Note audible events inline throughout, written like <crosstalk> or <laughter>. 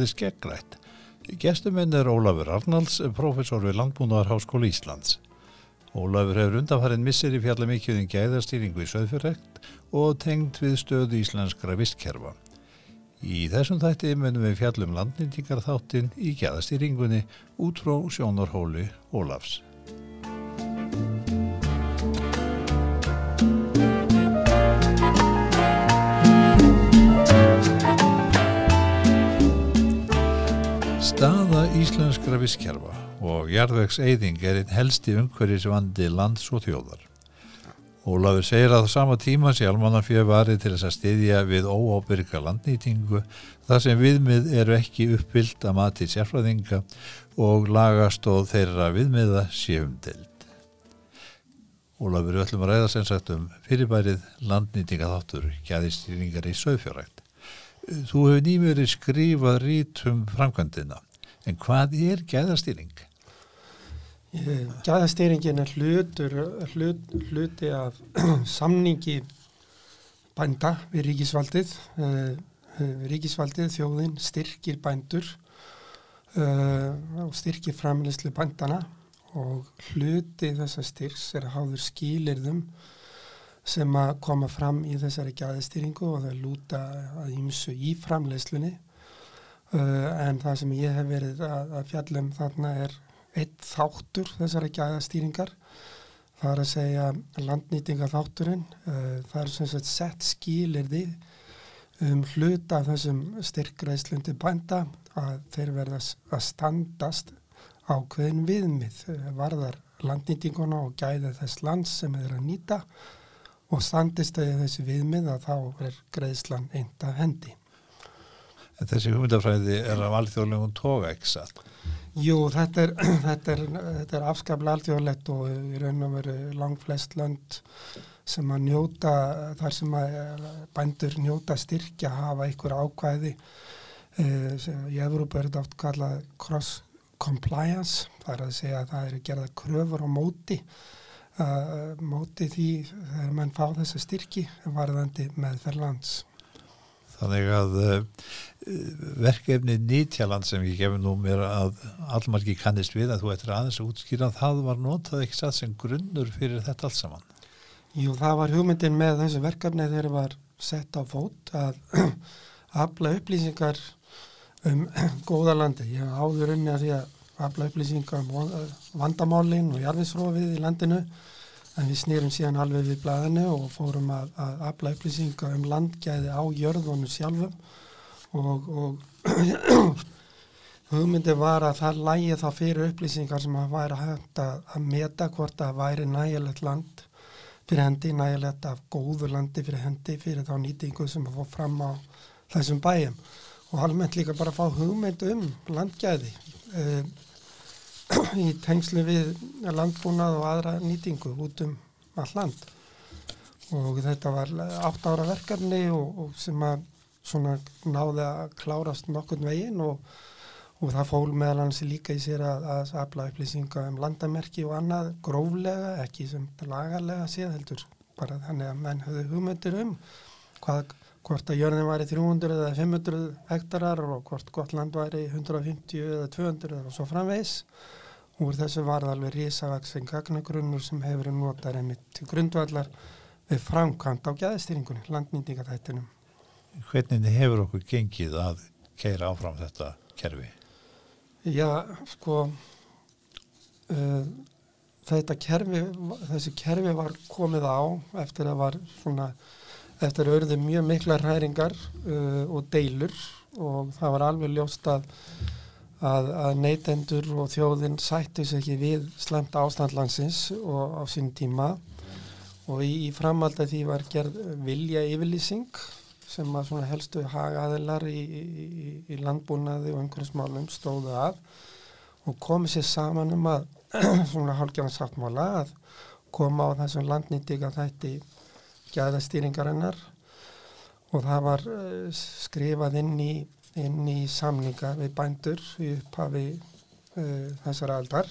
hlaðvarpið Skeggrætt. Gestuminn er Ólafur Arnalds, professor við Landbúnaðarháskóli Íslands. Ólafur hefur undanfarið missir í fjalla mikilvægum gæðastýringu í söðfjörrekt og tengt við stöðu íslenskra vistkerfa. Í þessum þætti munum við fjallum landnýtingar þáttinn í gæðastýringunni út frá sjónarhóli Ólafs. Staða íslenskra visskerfa og jarðvegseyðing er einn helsti umhverjusvandi lands og þjóðar. Ólafur segir að sama tíma sé almannafjöf varið til þess að styðja við óábyrga landnýtingu þar sem viðmið eru ekki uppfyllt að mati sérfræðinga og lagastóð þeirra viðmiða séumdeld. Ólafur, við ætlum að ræða sem sagt um fyrirbærið landnýtinga þáttur, gæðistýringar í sögfjórækt. Þú hefur nýmjöri skrifað rítum framkvæmdina En hvað er gæðastýring? Gæðastýringin er hlutur, hlut, hluti af <clears throat> samningi bænda við ríkisvaldið. Eh, eh, ríkisvaldið, þjóðin, styrkir bændur og styrkir framleyslu bændana og hluti þessa styrks er að háður skýlirðum sem að koma fram í þessari gæðastýringu og það lúta að ímsu í framleyslunni en það sem ég hef verið að, að fjallum þarna er eitt þáttur þessari gæðastýringar. Það er að segja landnýtinga þátturinn uh, það er sem sagt sett skýlirði um hluta af þessum styrkreislundi bænda að þeir verða að standast ákveðin viðmið uh, varðar landnýtinguna og gæða þess lands sem þeir að nýta. Og standist að þessi viðmið að þá er greiðslan einta hendi. En þessi hugmyndafræði er af alþjóðlegum toga, ekki satt? Jú, þetta er, <clears throat> þetta er, þetta er afskaplega alþjóðlegt og í raun og veru lang flest lönd sem að njóta, þar sem að bændur njóta styrkja hafa einhver ákvæði. Eh, í Evrópa er þetta oft kallað cross compliance, það er að segja að það er gerða kröfur á móti, uh, móti því þegar mann fá þessa styrki varðandi með þerlands. Þannig að uh, verkefni Nýtjaland sem ég gefur nú mér að allmarki kannist við að þú ættir aðeins að útskýra það var notað ekki satt sem grunnur fyrir þetta alls saman. Jú, það var hugmyndin með þessu verkefni þegar það var sett á fót að <clears throat> afla upplýsingar um <clears throat> góðalandi. Ég áður unni að því að afla upplýsingar um vandamálinn og jarðisrófið í landinu en við snýrum síðan alveg við blæðinu og fórum að, að afla upplýsinga um landgæði á jörðunum sjálfum. Og, og <clears throat> hugmyndi var að það lægi þá fyrir upplýsingar sem að væri hægt að, að meta hvort það væri nægilegt land fyrir hendi, nægilegt af góðu landi fyrir hendi fyrir þá nýtingu sem að fá fram á þessum bæjum. Og almennt líka bara að fá hugmynd um landgæði. Eh, í tengslu við landbúnað og aðra nýtingu út um all land. Og þetta var átt ára verkefni og, og sem að svona náði að klárast nokkurn veginn og, og það fól meðal hans líka í sér að, að afla upplýsinga um landamerki og annað gróflega, ekki sem lagarlega séð heldur, bara þannig að menn höfðu hugmyndir um hvað, hvort að jörðin væri 300 eða 500 hektarar og hvort gott land væri 150 eða 200 og svo framvegs Úr þessu var það alveg risavaksin gagnagrunnur sem hefur verið notað einmitt til grundvallar við framkvæmt á gæðistýringunni, landnýtingatættinum. Hvernig hefur okkur gengið að keira áfram þetta kerfi? Já, sko, uh, þetta kerfi, þessi kerfi var komið á eftir að var svona, eftir að auðvitað mjög mikla hræringar uh, og deilur og það var alveg ljóst að að, að neytendur og þjóðin sættu sér ekki við slemt ástandlangsins og á sín tíma. Og í, í framald að því var gerð vilja yfirlýsing sem að svona helstu hagaðilar í, í, í landbúnaði og einhverjum smálum stóðu að og komið sér saman um að <clears throat> svona hálfgjörnsáttmála að koma á þessum landnýttinga þætti gæðastýringarinnar. Og það var uh, skrifað inn í inn í samninga við bændur í upphafi uh, þessar aldar.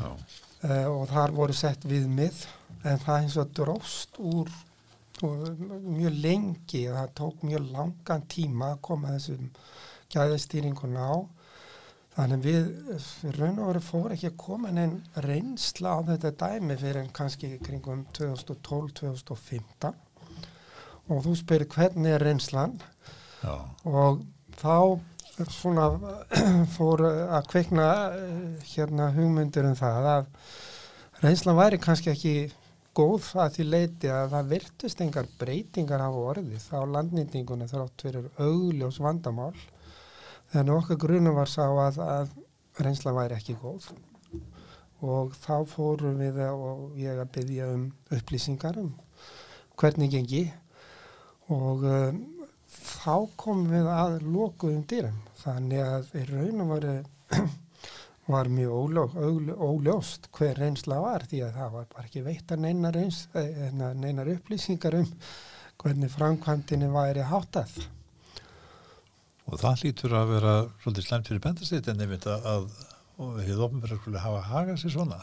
Uh, og þar voru sett viðmið en það eins og dróst úr mjög lengi, það tók mjög langan tíma að koma þessum gæðastýringun á. Þannig við, við raun og veru fór ekki að koma en reynsla á þetta dæmi fyrir en kannski kringum 2012-2015 og þú spyrir hvernig er reynslan? Já. og þá svona <clears throat> fór að kveikna eh, hérna hugmyndur um það að reynslan væri kannski ekki góð að því leiti að það virtust engar breytingar á orðið á landnýtinguna þrátt fyrir augljós vandamál þannig okkar grunum var sá að, að reynsla væri ekki góð. Og þá fórum við og ég að byggja um upplýsingar um hvernig gengi. Og um, þá komum við að lokuðum dýrum þannig að í raunum varu <clears throat> var mjög óljó, óljó, óljóst hver reynsla var því að það var bara ekki veitt að neinar, reyns, eh, neinar upplýsingar um hvernig framkvæmdini væri háttað. Og það lítur að vera svolítið slemt fyrir bendasteyt en nefnt að, við hefum ofnverðarskóli hafa hagað sér svona.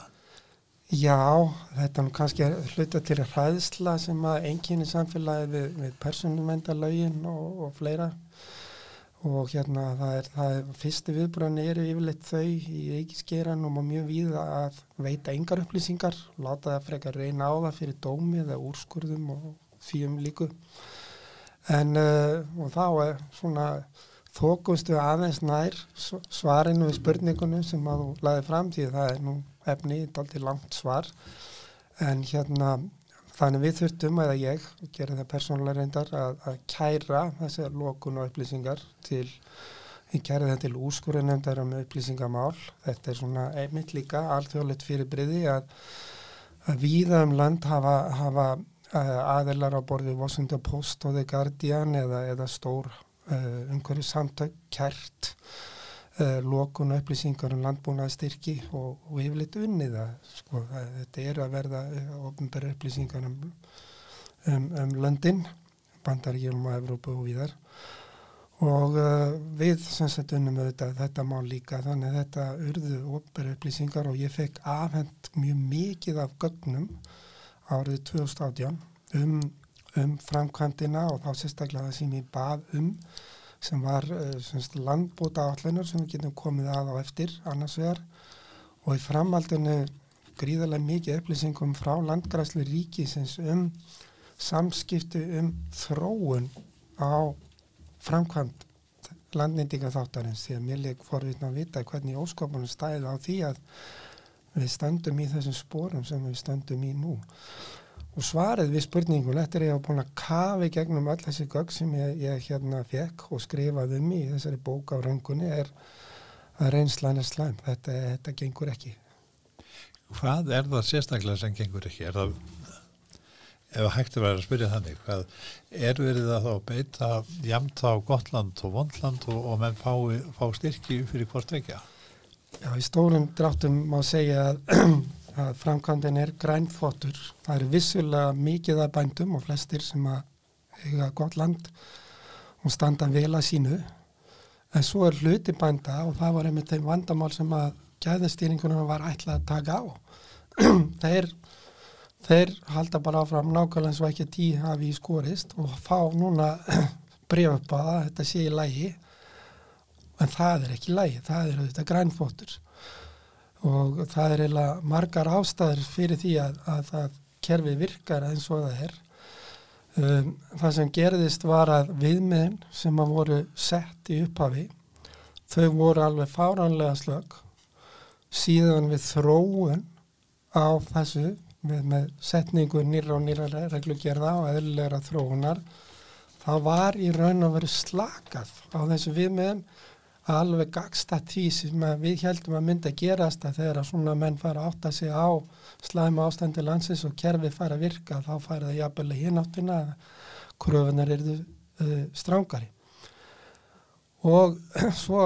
Já, þetta er kannski hluta til hræðsla sem að enginni samfélagi við, við personumendalögin og, og fleira. Og hérna það er, það er fyrstu viðbröðin eru yfirleitt þau í eikiskeran og mjög við að veita yngar upplýsingar, láta það frekar reyna á það fyrir dómi eða úrskurðum og fíum líku. En uh, og þá er svona þókustu aðeins nær svarinu við spurningunum sem að þú laði fram því það er nú efni, þetta er alltaf langt svar en hérna Þannig við þurftum, eða ég, gera það persónulega reyndar, að, að kæra þessar lókun og upplýsingar til, ég kæra það til úrskurðunemndar um upplýsingamál. Þetta er svona einmitt líka alþjóðlegt fyrirbriði að, að víða um land hafa, hafa uh, aðelar á borði Washington Post og The Guardian eða, eða stór uh, umhverju samtök kært uh, eh, lokun upplýsingar um landbúnaðstyrki og, og yfirleitt unnið að sko, þetta er að verða eh, ofnbæra upplýsingar um, um, um löndin, bandaríkjum og Evrópu og víðar. Og uh, við sem sett unnum þetta, þetta má líka þannig að þetta urðu ofnbæra upplýsingar og ég fekk afhend mjög mikið af gögnum árið 2018 um, um framkvæmdina og þá sérstaklega það sem ég bað um sem var uh, landbúta allunar sem við getum komið að á eftir annars vegar. Og í framhaldinu gríðarlega mikið upplýsingum frá landgræslu ríkisins um samskiptu um þróun á framkvæmt landnýndinga þáttarins því að mér leik forvitna að vita hvernig óskopunum stæði á því að við stöndum í þessum spórum sem við stöndum í nú. og svarið við spurningun eftir að ég hafa búin að kafi gegnum all þessi gögg sem ég, ég hérna fekk og skrifaði um í þessari bók á röngunni er að reynslan er slæm þetta, þetta gengur ekki Hvað er það sérstaklega sem gengur ekki? Er það ef hægt er að spyrja þannig hvað er verið að þá beita jamt á Gotland og Vondland og, og menn fá, fá styrki fyrir hvort vekja? Já, í stórum dráttum má segja að <clears throat> að framkvæmdinn er grænþvottur. Það eru vissulega mikið að bændum og flestir sem að eiga gott land og standa vel að sínu. En svo er hluti bænda og það var einmitt þeim vandamál sem að gæðastýringunum var ætlað að taka á. <clears throat> þeir, þeir halda bara áfram nákvæmlega eins og ekki tí hafi í skorist og fá núna <clears throat> breyfa upp að þetta sé í lægi en það er ekki lægi, það er auðvitað grænþvottur og það er eiginlega margar ástæður fyrir því að, að það kerfi virkar eins og það er. Um, það sem gerðist var að viðmiðin sem að voru sett í upphafi þau voru alveg fáránlega slögg síðan við þróun á þessu með, með setningu nýra og nýra reglugerða og eðlilegra þróunar það var í raun að vera slakað á þessu viðmiðin alveg gagsta því sem við heldum að mynda að gerast að þegar að svona menn fara að átta sig á slæma ástandi landsins og kerfi fara að virka þá fara það jafnvel hinn áttina að kröfunar eru uh, strángari og <clears throat> svo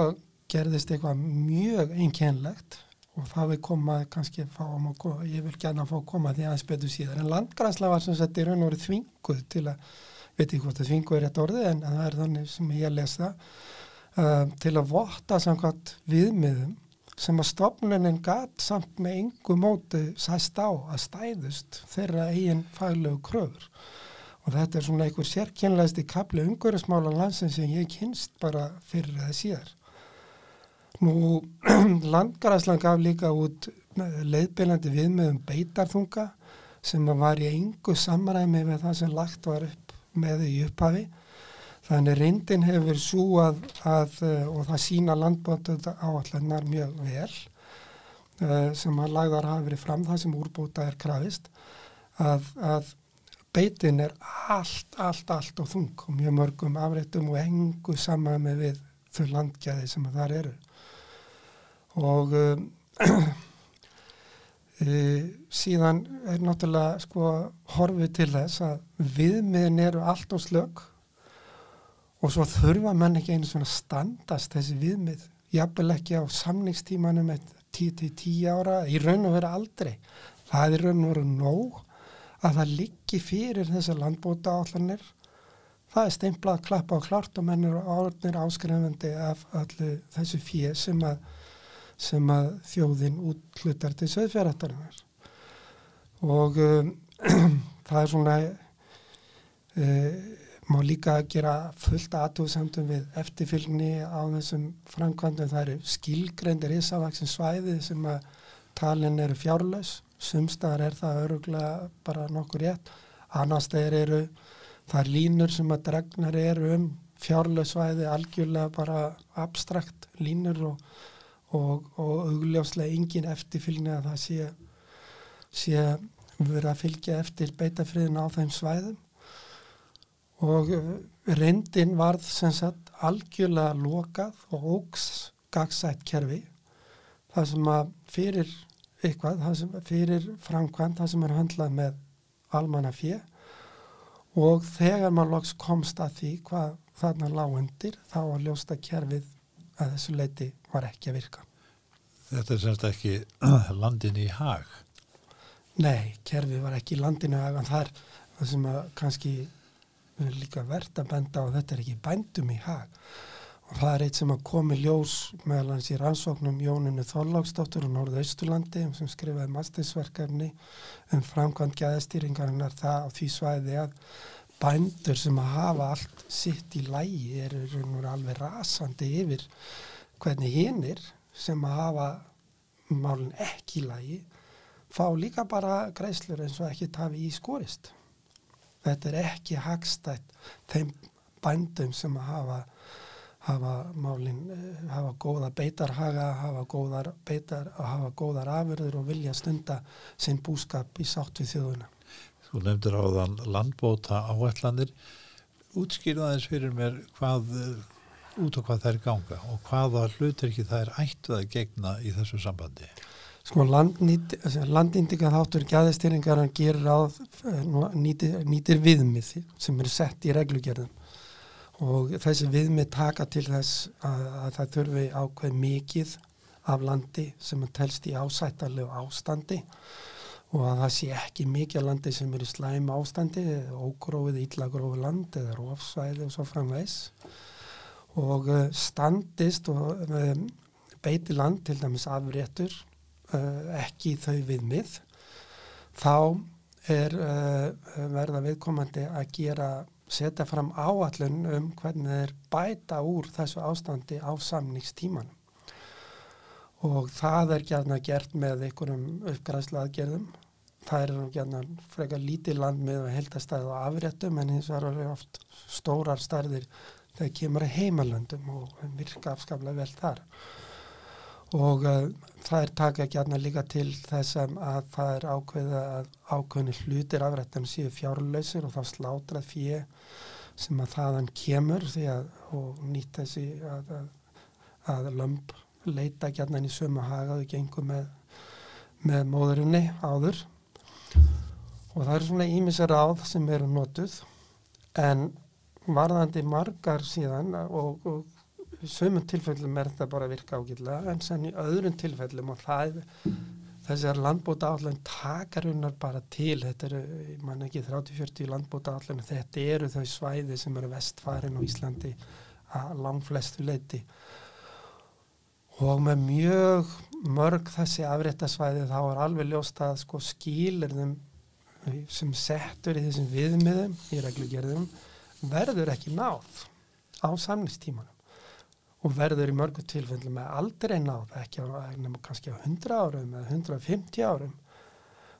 gerðist eitthvað mjög einkennlegt og það við komað kannski fáum og ég vil gæna að fá að koma því aðeins betur síðan en landgrænsla var sem sagt í raun og verið þvinguð til að, veit ekki hvort það þvinguð er rétt orðið en það er þannig sem ég lesa uh, til að votta samkvæmt viðmiðum sem að stofnunin gatt samt með yngu móti sæst á að stæðust þeirra eigin faglegu kröfur og þetta er svona einhver sérkynlegaðist í kapli umhverfismálan landsin sem ég kynst bara fyrir eða síðar. Nú, <clears throat> landgræslan gaf líka út leiðbyrjandi viðmiðum beitarþunga sem var í engu samræmi með það sem lagt var upp með í upphafi. Þannig reyndin hefur svo að, að og það sína landbótu áallannar mjög vel sem að lagðar hafi verið fram það sem úrbóta er krafist að, að beitin er allt, allt, allt og þung og mjög mörgum afréttum og engu saman með við þau landgæði sem þar eru. Og um, <clears throat> síðan er náttúrulega sko horfið til þess að viðmiðin eru allt og slög og svo þurfa menn ekki einu svona standast þessi viðmið. Jafnvel ekki á samningstímanum 10-10 ára í raun og vera aldrei. Það er raun og vera nóg að það liggi fyrir þessar landbóta állanir það er steimplað klappa á klárt og mennir árnir áskrifandi af allu þessu fíð sem sem að þjóðin útlutar til söðfjaraðarinnar og um, <clears throat> það er svona um, má líka gera fullt aðtúðsamtum við eftirfylgni á þessum framkvæmdum. Það eru skilgrendir ísavaksin svæði sem að talin eru fjárlaus. Sumstaðar er það öruglega bara nokkur rétt, annars þeir eru það er línur sem að dregnar eru um fjárlausvæði algjörlega bara abstrakt línur og, og, og augljóslega engin eftirfylgni að það sé, sé verið að fylgja eftir beitafriðin á þeim svæðum og uh, reyndin varð sem sagt algjörlega lokað og ógs gagsætt kerfi það sem að fyrir eitthvað það sem fyrir framkvæmt það sem er handlað með almanna fjö og þegar maður loks komst að því hvað þarna lág undir þá var ljósta kerfið að þessu leiti var ekki að virka. Þetta er semst ekki <clears throat> landin í hag? Nei, kerfið var ekki landin í hag en það er það sem að kannski líka verðt að benda og þetta er ekki bændum í hag. Og það er eitt sem að komi ljós meðal hans í rannsóknum Jóninu Þorláksdóttur og Norðausturlandi sem skrifaði mastersverkefni um framkvæmt gæðastýringarinnar það á því svæði að bændur sem að hafa allt sitt í lægi eru alveg rasandi yfir hvernig hinnir sem að hafa málun ekki í lægi fá líka bara greiðslur eins og ekki tafi í skorist þetta er ekki hagstætt þeim bændum sem hafa hafa málinn, eh, hafa góða beitarhaga, hafa góðar beitar, hafa góðar afurður og vilja stunda sinn búskap í sátt við þjóðuna. Þú nefndir á þann landbóta áætlanir. Útskýrðaðins fyrir mér hvað, eh, út á hvað þær ganga og hvaða hluturki það er ættuð að gegna í þessu sambandi? Sko landindika þáttur gæðistýringar hann gerir á eh, nýtir, nýtir viðmið sem eru sett í reglugjörðum og þessi viðmið taka til þess að, að það þurfi ákveð mikið af landi sem telst í ásættarlegu ástandi og að það sé ekki mikið landi sem eru slæm ástandi ógrófið, íllagrófið land eða rófsvæði og svo framvegs og uh, standist og um, beiti land til dæmis afréttur ekki þau viðmið þá er uh, verða viðkomandi að gera setja fram áallun um hvernig þeir bæta úr þessu ástandi á samningstímanum. Og það er gætna gert með einhverjum uppgræðsla aðgerðum það er gætna frekar lítið land með heldastæð og afréttum en hins er oft stórar stærðir þegar kemur heimalöndum og virka afskaplega vel þar og uh, það er taka gætna líka til þess að það er ákveða að ákveðni hlutir afrættum síðu fjárlausir og þá slátrað fyrir sem að þaðan kemur því að og nýtt þessi að, að, að lömp leita gætna í sömu hagaðu gengur með, með móðurinni áður. Og það eru svona ímisar áð sem eru notuð. En varðandi margar síðan og, og sömum tilfellum er þetta bara að virka ágitlega en sen í öðrum tilfellum og það þessar landbóta áallan takar unnar bara til. Þetta eru, ég man ekki 30-40 landbóta áallan þetta eru þau svæði sem eru vestfærin á Íslandi að langflestu leiti og með mjög mörg þessi afréttasvæði þá er alveg ljóst að sko skýlir þeim sem settur í þessum viðmiðum í reglugerðum verður ekki náð á samningstímanum og verður í mörgu tilfellum með aldrei náð ekki á kannski á 100 árum eða 150 árum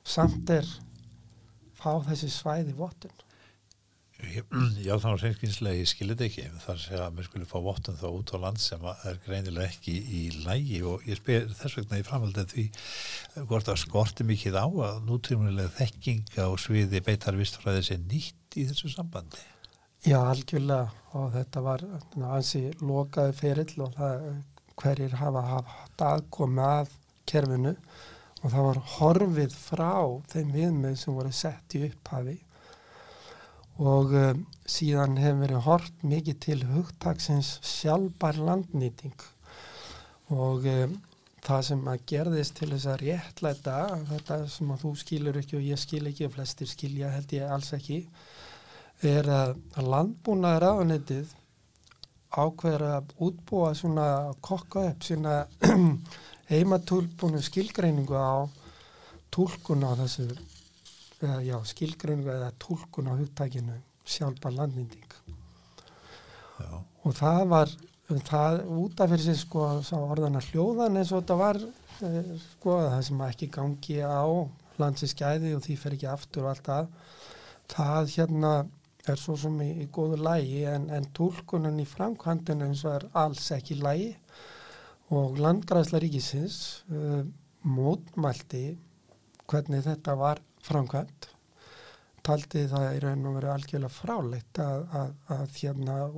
samt er fá þessi svæði vottun. <clears throat> Já þá er reynskinslega ég skilir þetta ekki. Þar sé að mér skulle fá vottun þá út á land sem er greinilega ekki í lægi og ég spyr þess vegna í framhaldið því hvort það skorti mikið á að nútímulega þekking á sviði beitarvistfræði sé nýtt í þessu sambandi Já, algjörlega. Og þetta var ansi lokaði ferill og það hverjir hafa haft aðkomi að kerfinu. Og það var horfið frá þeim viðmið sem voru sett í upphafi. Og um, síðan hefur verið hort mikið til hugtaksins sjálfbar landnýting. Og um, það sem að gerðist til þess að réttlæta þetta sem að þú skilur ekki og ég skil ekki og flestir skilja held ég alls ekki er að, að landbúnaður aðanetið ákveður að útbúa svona kokka upp svona <clears throat> heimatúlbúnu skilgreiningu á tólkun á þessu eða já, skilgreiningu eða tólkun á hugtækinu sjálfbar landnýting. Já, og það var það út af fyrir sig sko orðana hljóðan eins og þetta var eh, sko það sem ekki gangi á landsins gæði og því fer ekki aftur og allt það það hérna er svo sem í, í góðu lægi en, en tólkunan í framkvæmdinu eins og er alls ekki lægi og landgræðsla ríkisins uh, mótmælti hvernig þetta var framkvæmt taldi það í raun og veru algjörlega fráleitt að, að, að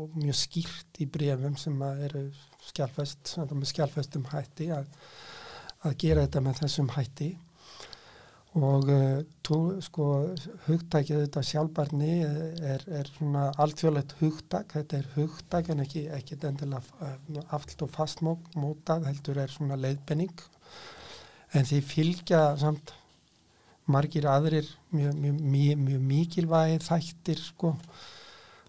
og mjög skýrt í brefum sem eru skjálfest, skjálfestum hætti að, að gera þetta með þessum hætti og uh, sko hugtækið þetta sjálfbarni er, er svona alþjóðlegt hugtæk, þetta er hugtæk en ekki, ekki endilega uh, allt og fastmótað heldur er svona leiðbenning en því fylgja samt margir aðrir mjög, mjög, mjög, mjög mikilvægi þættir sko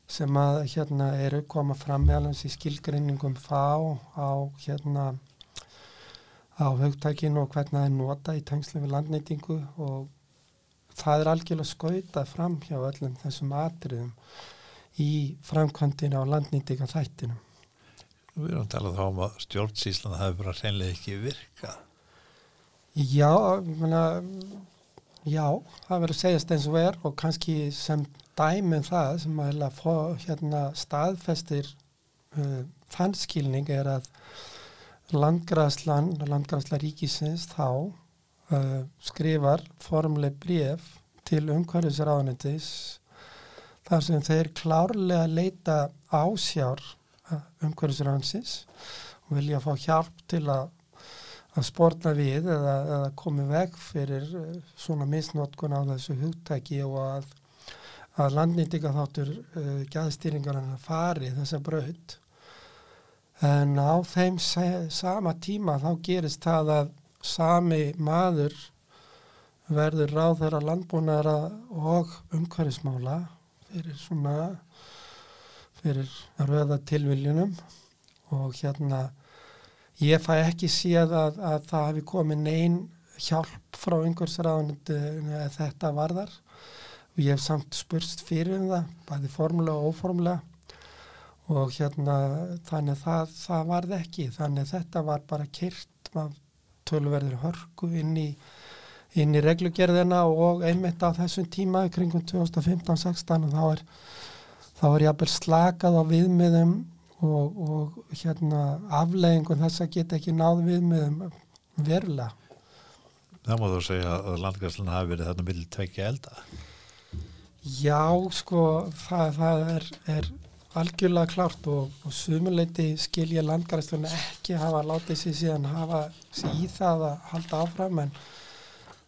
sem að hérna eru koma fram meðalans í skilgrinningum fá á hérna á hugtækinu og hvernig það er nota í tengslu við landnýtingu og það er algjörlega skautað fram hjá öllum þessum atriðum í framkvæmdina á landnýtinga þættinum. við erum talað þá um að stjórnsíslan hafi bara reynlega ekki virkað Já, ég meina, já, það verður segjast eins og er og kannski sem dæmið það sem að fó, hérna staðfestir uh, þannskilning er að landgræslan, landgræsla ríkisins þá uh, skrifar formleg bref til umhverfisráðanitis þar sem þeir klárlega leita ásjár uh, umhverfisráðanisins og vilja fá hjálp til að að spórna við eða, eða komi veg fyrir uh, svona misnótkun á þessu hugtæki og að, að landnýtinga þáttur uh, gæðstýringar hann fari þessa braut en á þeim sama tíma þá gerist það að sami maður verður ráð þeirra landbúnaðara og umhverfismála fyrir svona fyrir röða tilviljunum. Og hérna Ég fæ ekki séð að, að það hefði komið neyn hjálp frá einhversraðunandi að þetta varðar. Og ég hef samt spurst fyrir um það, bæði formulega og óformulega og hérna þannig það, það varði ekki, þannig þetta var bara kyrt tölverður hörku inn í, inn í reglugerðina og einmitt á þessum tíma kringum 2015-16 og þá er, þá er jafnvel slakað á viðmiðum og, og hérna afleggingun þess að geta ekki náð við með verulega. Það má þú segja að landgræslan hafi verið þarna millir tvekja elda. Já, sko, það, það er, er algjörlega klárt og, og sumuleiti skilja landgræslan ekki hafa látið sér síðan hafa sér í það að halda áfram en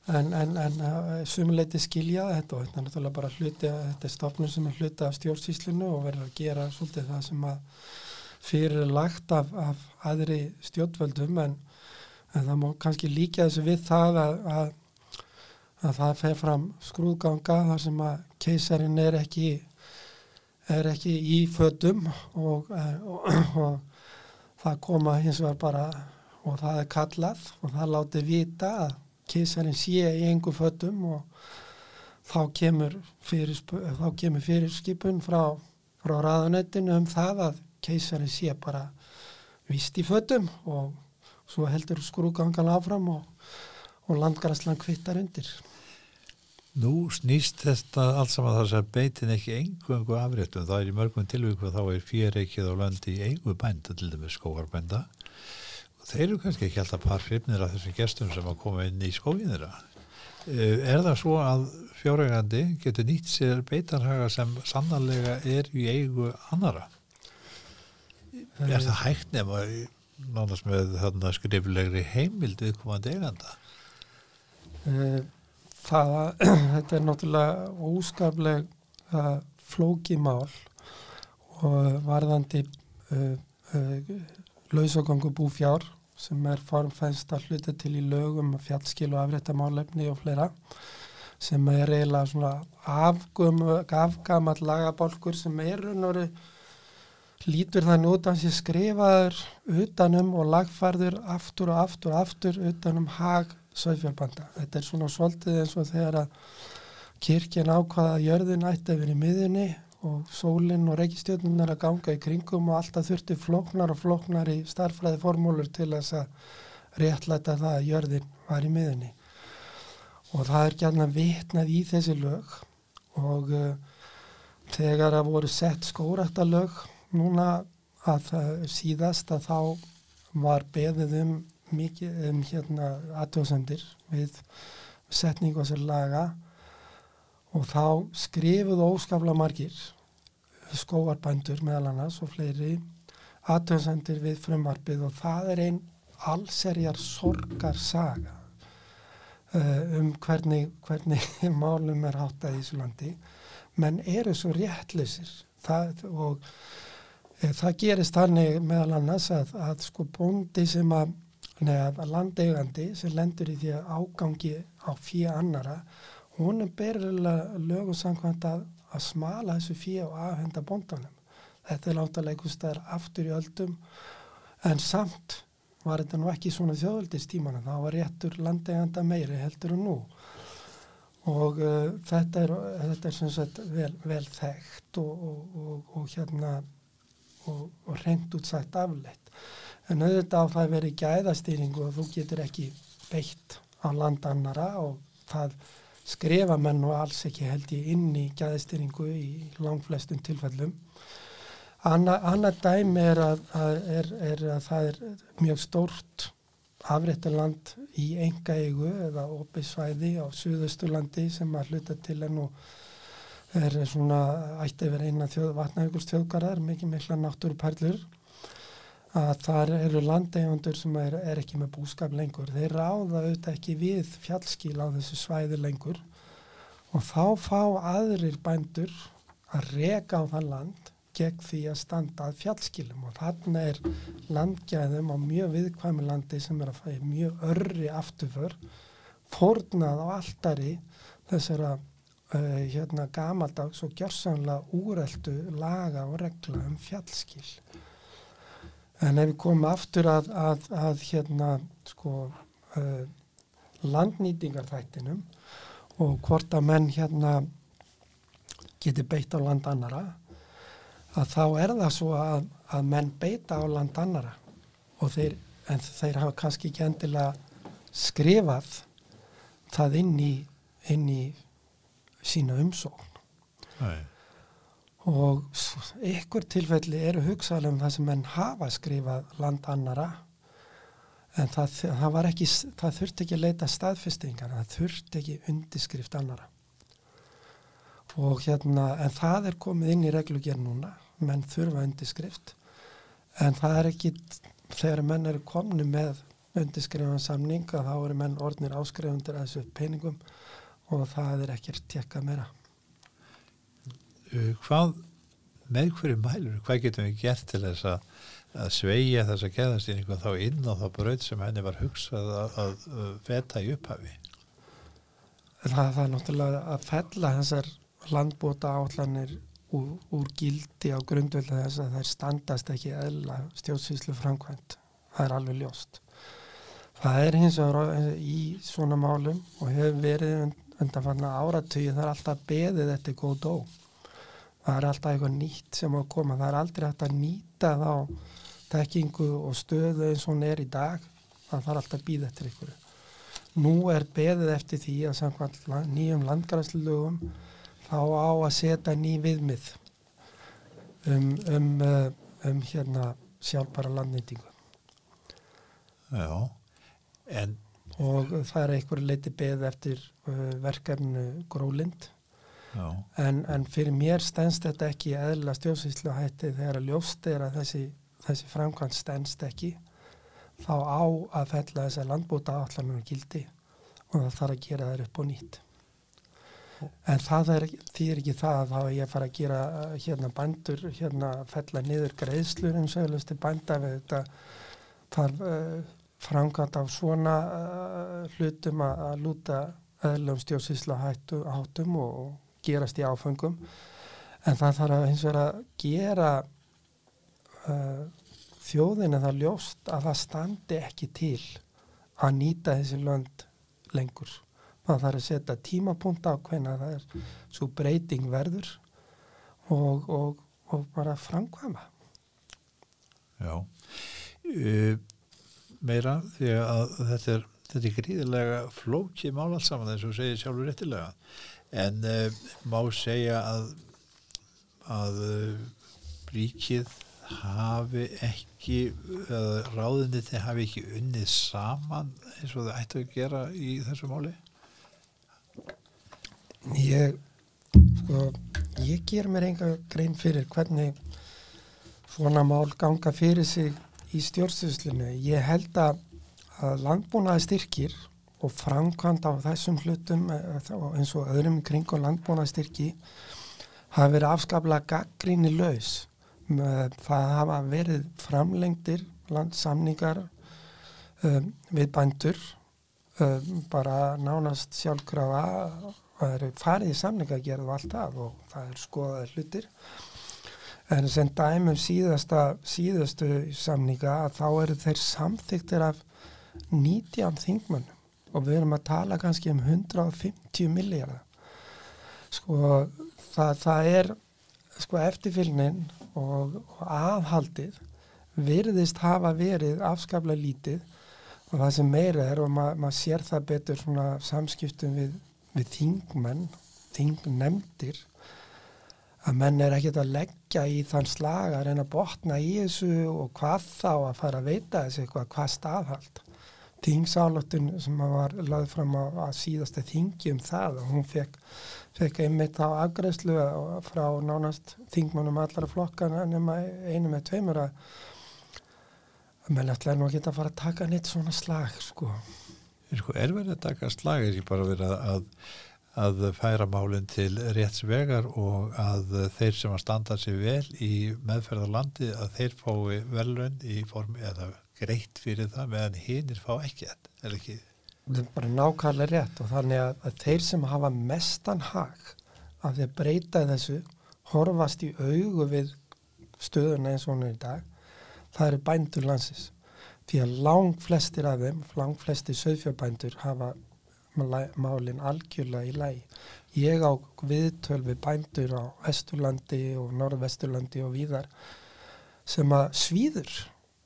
en, en, en sumuleiti skilja þetta og þetta er náttúrulega bara hluti þetta er stofnum sem er hluti af stjórnsýslinu og verður að gera svolítið það sem að fyrir lagt af, af aðri stjórnvöldum en það má kannski líka þessu við það að, að, að það fer fram skrúðganga þar sem að keisarin er ekki er ekki í fötum og, og, og það koma hins vegar bara og það er kallað og það láti vita að keisarinn sé í engu fötum og þá kemur fyrir, þá kemur fyrir skipun frá, frá raðunettinu um það að keisari sé bara vist í fötum og svo heldur skrúgangan áfram og, og landgræslan kvittar undir. Nú snýst þetta allt saman þess að beitin ekki engungu afréttum. Það er í mörgum tilvíku þá er fjöreikið á löndi í engu bænda, til dæmis skóarbænda. Og þeir eru kannski ekki alltaf par hrifnir af þessum gestum sem að koma inn í skóginira. Er það svo að fjóregandi getur nýtt sér beitarhaga sem sannarlega er í eigu annara? Er það hægt nema nánast með skriflegri heimild viðkomandi eiganda? Eh, Það, <clears throat> þetta er náttúrulega óskapleg uh, flókimál og varðandi uh, uh, lausagangu búfjár sem er formfænst að hluta til í lögum um fjallskil og afréttamálefni og fleira sem er eiginlega svona afgamall lagabálkur sem er veru lítur þannig út að sé skrifaður utanum og lagfærður aftur og aftur og aftur utanum hag söðfjárbanda. Þetta er svona svolítið eins og þegar að kirkjan ákvaða að jörðin ætti að vera í miðunni og sólinn og reykistjörnum er að ganga í kringum og alltaf þurfti flóknar og flóknar í starfræði formúlur til þess að réttlæta það að jörðin var í miðunni. Og það er gætna vitnað í þessi lög og uh, þegar að voru sett skóraktalög núna að það síðast að þá var beðið um mikið um hérna aðtöðsendir við setningu þessar laga og þá skrifuðu óskafla margir skóarbændur meðal annars og fleiri aðtöðsendir við frumvarpið og það er einn allserjar sorgarsaga uh, um hvernig, hvernig <laughs> málum er háttað í þessu landi. Menn eru svo réttlisir það, og e, það gerist þannig meðal annars að, að sko bóndi sem að neða landeigandi sem lendur í því að ágangi á fíu annara hún er berilega lögum samkvæmt að, að smala þessu fíu og afhenda bóndanum. Þetta er láta leikustæðar aftur í öldum en samt var þetta nú ekki svona þjóðaldistímana þá var réttur landeiganda meiri heldur en nú. Og uh, þetta er, þetta er sagt vel, vel þekkt og, og, og, og hérna og, og reynd út sagt afleitt en auðvitað á það verið gæðastýringu og þú getur ekki beitt á land annara og það skrifa menn og alls ekki held ég inn í gæðastýringu í langflestum tilfellum. Anna, annað dæmi er að, að, er, er að það er mjög stórt afréttaland í enga eigu eða opið svæði á Suðausturlandi sem að hluta til en nú er svona ætti vera eina þjóðgarðar, mikið mikla náttúruperlur að þar eru landeigundur sem er, er ekki með búskap lengur. Þeir ráða auðvitað ekki við fjallskíl á þessu svæði lengur. Og þá fá aðrir bændur að reka á það land gegn því að standa að fjallskilum. Og þarna er landgæðum á mjög viðkvæmi landi sem er að fæði mjög örri afturför fórnað á alltari þessara uh, hérna gamaldags og gjörsanlega úreldu laga og regla um fjallskil en ef við komum aftur að, að, að hérna sko uh, landnýtingarþættinum og hvort að menn hérna geti beitt á land annara að þá er það svo að, að menn beita á land annara og þeir, en þeir hafa kannski ekki endilega skrifað það inn í, inn í sína umsókn Nei. Og ykkur tilfelli eru hugsaðlega um það sem menn hafa skrifað land annara en það, það var ekki, það þurfti ekki að leita staðfestingar, það þurfti ekki undirskrift annara og hérna, en það er komið inn í reglugjör núna, menn þurfa undirskrift en það er ekki þegar menn eru komni með undirskrifan samning að þá eru menn orðnir áskrifundir að þessu peningum og það er ekkert tekkað meira hvað með hverju mælur, hvað getum við gert til þess að, að sveigja þessa geðastýringu þá inn á það braut sem henni var hugsað að, að, að feta í upphafi það, það er náttúrulega að fella þessar landbóta áallanir úr, úr gildi á grundvelda þess að þær standast ekki eðla stjórnsýslu framkvæmt. Það er alveg ljóst. Það er hins vegar í svona málum og hefur verið und- undanfanna áratöyu það er alltaf beðið eftir góð dó það er alltaf eitthvað nýtt sem á að koma. Það er aldrei hægt að nýta þá tekkingu og stöðu eins og hún er í dag. Það þarf alltaf að býða eftir einhverju. Nú er beðið eftir því að samkvæmt nýjum landgræslugum þá á að setja ný viðmið um, um, uh, um hérna sjálfbara landnýtingu. Já, en og það er einhverju leiti beðið eftir uh, verkefnu grólind en, en fyrir mér stendst þetta ekki eðla stjórnsýslu hætti þegar að ljóst er að þessi, þessi framkvæmt stendst ekki þá á að fella þess að landbúta allanum gildi og það þarf að gera þær upp og nýtt. En það er, er ekki það að þá er ég að fara að gera hérna bændur, hérna fella niður greiðslur um sögulegusti bænda við þetta. Þarf uh, framkvæmt af svona uh, hlutum að, að lúta eðlum stjórnsýsla háttum og, og gerast í áfengum en það þarf að hins vegar að gera uh, þjóðinu það ljóst að það standi ekki til að nýta þessi lönd lengur. Það þarf að setja tímapunkt á hvernig það er svo breyting verður og, og, og bara framkvæma. Já. Uh, meira því að þetta er, þetta er gríðilega flókið mál alls saman eins og segir sjálfur réttilega en uh, má segja að að uh, ríkið hafi ekki eða ráðinni hafi ekki unnið saman eins og það ætti að gera í þessu máli Ég, sko, ég ger mér enga grein fyrir hvernig svona mál ganga fyrir sig í stjórnsýslinu. Ég held að, að landbúnaði styrkir og framkvæmt á þessum hlutum eh, eins og öðrum kring og landbúnaði styrki hafa verið afskaplega gaggríni laus. Það hafa verið framlengtir landsamningar um, við bændur um, bara nánast sjálfkrafa það eru farið í samningagerð og allt af og það er skoðaði hlutir en sem dæmum síðasta síðastu samninga að þá eru þeir samþyktir af 19 þingmannum og við erum að tala kannski um 150 miljardar sko það, það er sko eftirfylgnin og, og aðhaldið virðist hafa verið afskaplega lítið og það sem meira er og ma maður sér það betur svona samskiptum við við þingmenn, þingnemndir að menn er ekkert að leggja í þann slag að reyna að botna í þessu og hvað þá að fara að veita þessu eitthvað, hvað staðhald. Þingsálottun sem var laðið fram á, á síðasta þingi um það og hún fekk, fekk einmitt á afgræslu frá nánast þingmannum allara flokkana nema einu með tveimur að menn ætlaði nú að geta að fara að taka neitt svona slag sko. Sko, er verið að taka slag er ekki bara verið að, að færa málinn til rétts vegar og að þeir sem að standa sér vel í meðferðarlandi að þeir fái velrönd í formi eða greitt fyrir það meðan hinnir fá ekki þetta, er ekki? Það er bara nákvæmlega rétt og þannig að, að þeir sem hafa mestan hag að þeir breyta þessu horfast í augu við stöðuna eins og hún er í dag það eru bændur landsins því að lang flestir af þeim, lang flestir söðfjörbændur hafa málinn algjörlega í lægi. Ég á viðtöl við bændur á Vesturlandi og Norðvesturlandi og víðar sem að svíður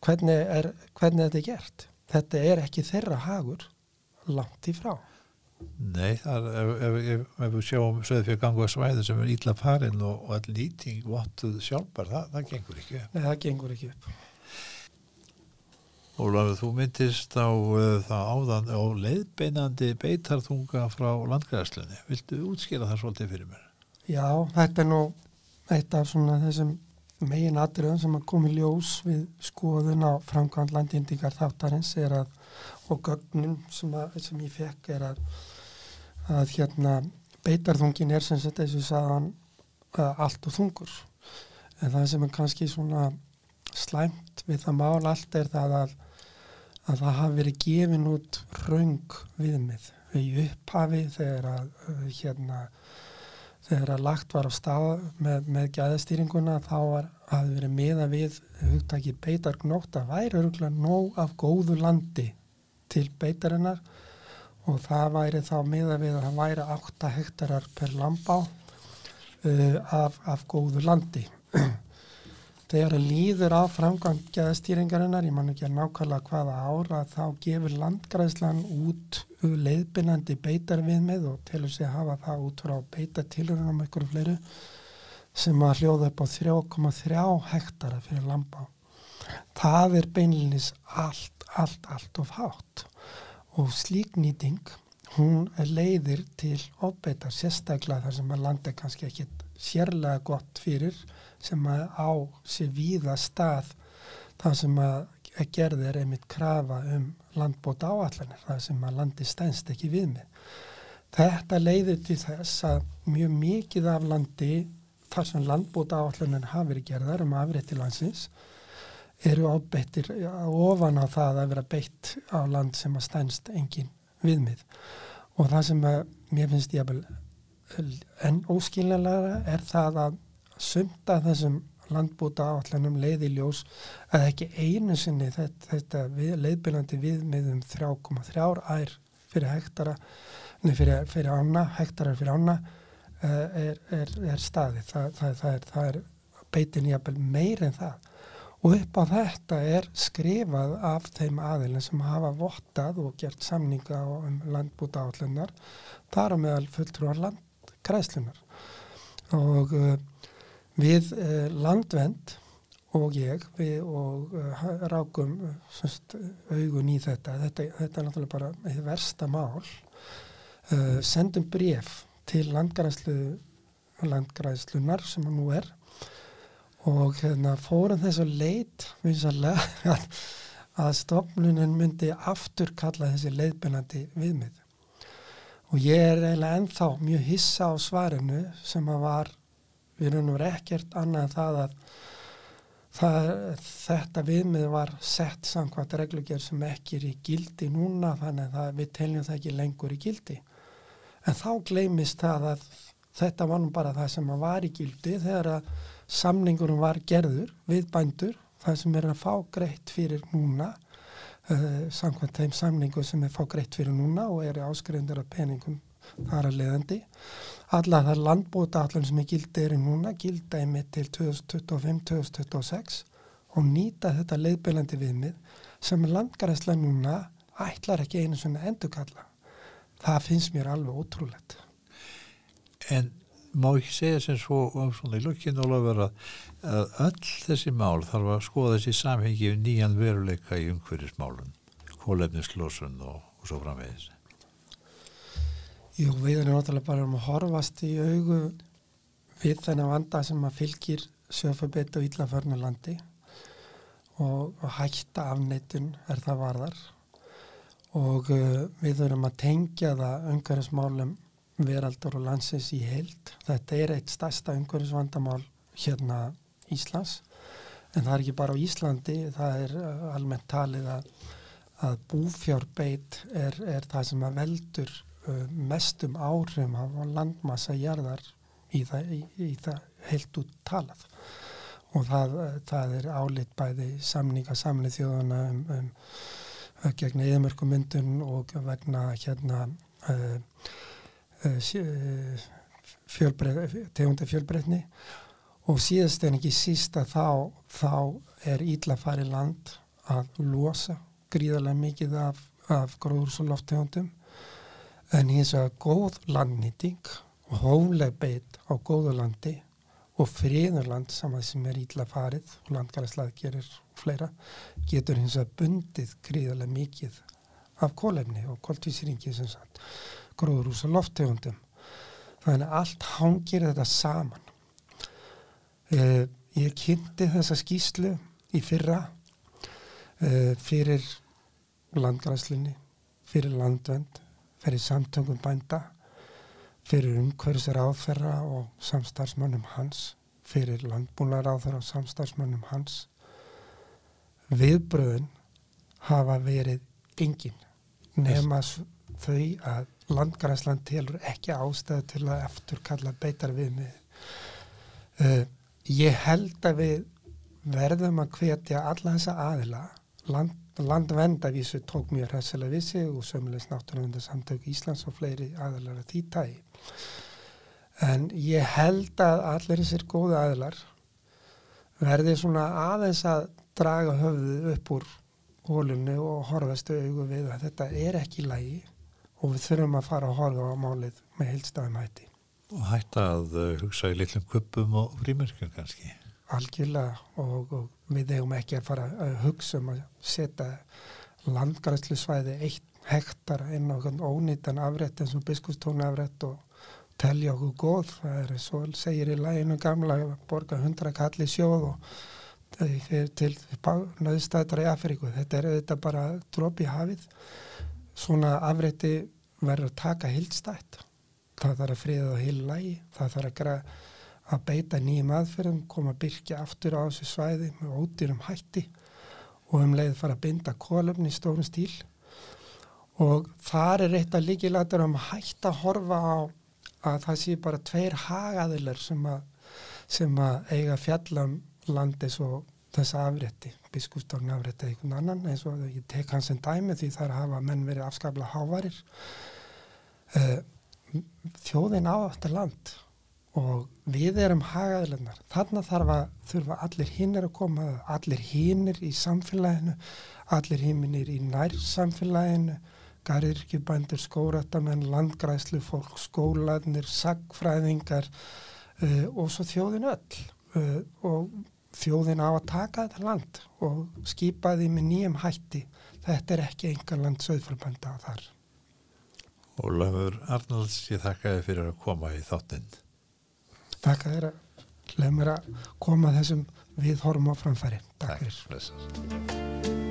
hvernig, er, hvernig þetta er gert. Þetta er ekki þeirra hagur langt í frá. Nei, er, ef, ef, ef, við sjáum söðfjörgangu að svæðu sem er ítla farin og, og all nýting vottuð sjálfbar, það, það gengur ekki upp. Nei, það gengur ekki upp. Ólafur, þú myndist á uh, það áðan á leiðbeinandi beitarþunga frá landgræðslunni. Viltu útskýra það svolítið fyrir mér? Já, þetta er nú eitt af svona þessum megin atriðum sem að komi ljós við skoðun á framkvæmd landindíkar þáttarins er að, og gögnum sem, að, sem ég fekk er að, að hérna beitarþungin er sem sagt þessu saðan allt og þungur. En það sem er kannski svona slæmt við það mál allt er það að að það hafi verið gefin út raung viðmið í upphafi þegar að hérna þegar að lagt var á stað með, með gæðastýringuna þá var að verið miða við hugtaki beitargnótt að væri örgulega nóg af góðu landi til beitarinnar og það væri þá miða við að það væri 8 hektarar per lambá uh, af, af góðu landi. <clears throat> Þegar það líður á framgangjaðastýringarinnar, ég man ekki að nákvæmlega hvaða ára, þá gefur landgræðslan út leiðbynandi beitarviðmið og telur sig að hafa það út frá beitartilurinn um einhverju fleiru sem að hljóða upp á 3,3 hektara fyrir lambá. Það er beinlinis allt, allt, allt of hátt og slík nýting, hún leiðir til ofbeitar sérstaklega þar sem að landa kannski ekki sérlega gott fyrir sem að á sér víða stað þar sem að gerðir einmitt krafa um landbóta áallanir, þar sem að landi stænst ekki við mig. Þetta leiðir til þess að mjög mikið af landi þar sem landbóta áallanir hafi verið gerðar um afrið til landsins eru ábeittir ofan á það að vera beitt á land sem að stænst engin viðmið og það sem að mér finnst ég að enn óskiljanlega er það að sumta þessum landbúta áallanum leiðiljós að ekki einu sinni þetta, þetta við, leiðbyrjandi viðmiðum 3,3 ær fyrir hektara nei, fyrir, ána, hektarar fyrir ána uh, er, er, er staði það, það, það er, er beitin jafnvel meir en það. Og upp á þetta er skrifað af þeim aðilin sem hafa vottað og gert samninga um landbúta áallunar þar á meðal fulltrúar landgræslunar og uh, Við eh, landvend og ég við og eh, rákum semst, augun í þetta. þetta. Þetta er náttúrulega bara eða versta mál. Uh, sendum bref til landgræslu, landgræslunar sem nú er og hérna, fórum þess <laughs> að leit vinsalega að stofnunin myndi aftur kalla þessi leiðbyrnandi viðmið. Og ég er eiginlega ennþá mjög hissa á svarinu sem að var við erum nú ekkert annað en það að það, þetta viðmið var sett samkvæmt reglugjör sem ekki er í gildi núna þannig að við teljum það ekki lengur í gildi. En þá gleimist það að þetta var nú bara það sem var í gildi þegar að samningurum var gerður við bændur það sem er að fá greitt fyrir núna uh, samkvæmt þeim samningu sem er fá greitt fyrir núna og er áskrifundur af peningum þar að leiðandi. Alla þar landbóta allan sem er gildi er í núna gilda í mitt til 2025-2026 og nýta þetta leiðbelandi viðmið sem landgræsla núna ætlar ekki einu svona endurkalla. Það finnst mér alveg ótrúlegt. En má ekki segja sem svo um svona í lukkinu og lofa að öll þessi mál þarf að skoða þessi samhengi um nýjan veruleika í umhverjismálun kólefnislósun og, og svo framvegis Jú, við erum náttúrulega bara um að horfast í augu við þennan vanda sem að fylgir sjöfabit og íllaförnulandi og, og hætta afneitun er það varðar og uh, við erum að tengja það umhverfismálum veraldur og landsins í heild. Þetta er eitt stærsta umhverfisvandamál hérna Íslands en það er ekki bara á Íslandi, það er uh, almennt talið að, að búfjárbeit er, er það sem að veldur mestum áhrifum af landmassa jarðar í það, í, í það heilt út talað. Og það, uh, það er álit bæði samninga samlið þjóðana um, um, um gegn eðamörkumyndun og vegna hérna uh, uh, fjölbreið, tegundi fjölbreytni. Og síðast en ekki sísta þá, þá er íllafari land að losa gríðarlega mikið af, af gróðurs og lofttegundum en hins að góð landnýting og hófleg beit á góðu landi og friðurland saman sem er ítla farið og landgæðarslag gerir fleira getur hins að bundið gríðarlega mikið af kólefni og koltvísringi sem sagt gróðrús og lofttegundum. Þannig að allt hangir þetta saman. Eh, ég kynnti þessa skýslu í fyrra eh, fyrir landgæðarslunni fyrir landvend fyrir samtöngum bænda, fyrir umhverfisar áþerra og samstarfsmönnum hans, fyrir landbúlar áþerra og samstarfsmönnum hans. Viðbröðun hafa verið engin nema þau að landgræsland telur ekki ástæðu til að eftir kalla beitar við mig. Uh, ég held að við verðum að hvetja alla þessa aðila, land landvendavísu tók mjög hressilega við sig og sömulegst náttúrulega samtök Íslands og fleiri aðlar að því tægi. En ég held að allir þessir góðu aðlar verði svona aðeins að draga höfðu upp úr hólunni og horfastu augu við að þetta er ekki lægi og við þurfum að fara að horfa á málið með heilstæðum hætti. Og hætta að uh, hugsa í litlum kuppum og frímerkjum kannski. Algjörlega og, og við hefum ekki að fara að hugsa um að setja landgræslu svæði eitt hektar inn á ónýtan afrætt eins og biskustónu afrætt og telja okkur góð. Það er svo segir í læginu gamla að borga hundra kalli sjóð og til nöðstættar í Afríku. Þetta er þetta bara drópi hafið. Svona afrætti verður að taka hildstætt. Það þarf að friða það heil lægi. Það þarf að gera að beita nýjum aðferðum, koma að byrkja aftur á þessu svæði með ódýrum hætti og um leið fara að binda kólumni í stórum stíl. Og þar er eitt að líkilætur um hætt að horfa á að það sé bara tveir hagaðilar sem að, sem að eiga fjallam landis og þessa afrétti, biskústofn afrétti eða einhvern annan eins og ég tek hans en dæmi því þar hafa menn verið afskaplega hávarir. Uh, þjóðin á þetta land og við erum hagaðilegnar þarna þarf að þurfa allir hinnir að koma allir hinnir í samfélaginu allir hinnir í nær samfélaginu garðirkjubændur, skóratamenn landgræslu fólk, skólanir sagfræðingar uh, og svo þjóðin öll. Uh, og þjóðin á að taka þetta land og skipa því með nýjum hætti. Þetta er ekki engar land söðframbanda þar. Ólafur Arnalds, ég þakka þið fyrir að koma í þáttinn Takk að þeirra leið mér að koma þessum við horfum á framfæri. Takk, Takk fyrir.